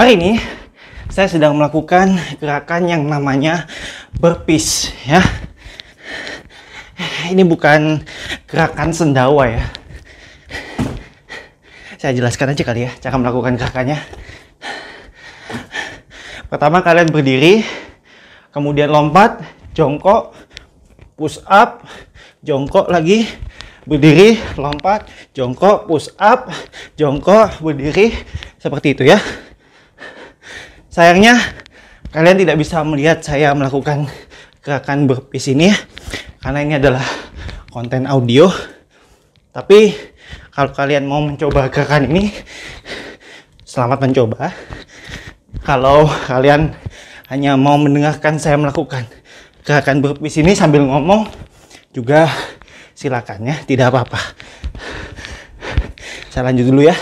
Hari ini saya sedang melakukan gerakan yang namanya burpees ya. Ini bukan gerakan sendawa ya. Saya jelaskan aja kali ya cara melakukan gerakannya. Pertama kalian berdiri, kemudian lompat, jongkok, push up, jongkok lagi, berdiri, lompat, jongkok, push up, jongkok, berdiri, seperti itu ya. Sayangnya kalian tidak bisa melihat saya melakukan gerakan burpees ini karena ini adalah konten audio. Tapi kalau kalian mau mencoba gerakan ini, selamat mencoba. Kalau kalian hanya mau mendengarkan saya melakukan gerakan burpees ini sambil ngomong, juga silakan ya, tidak apa-apa. Saya lanjut dulu ya.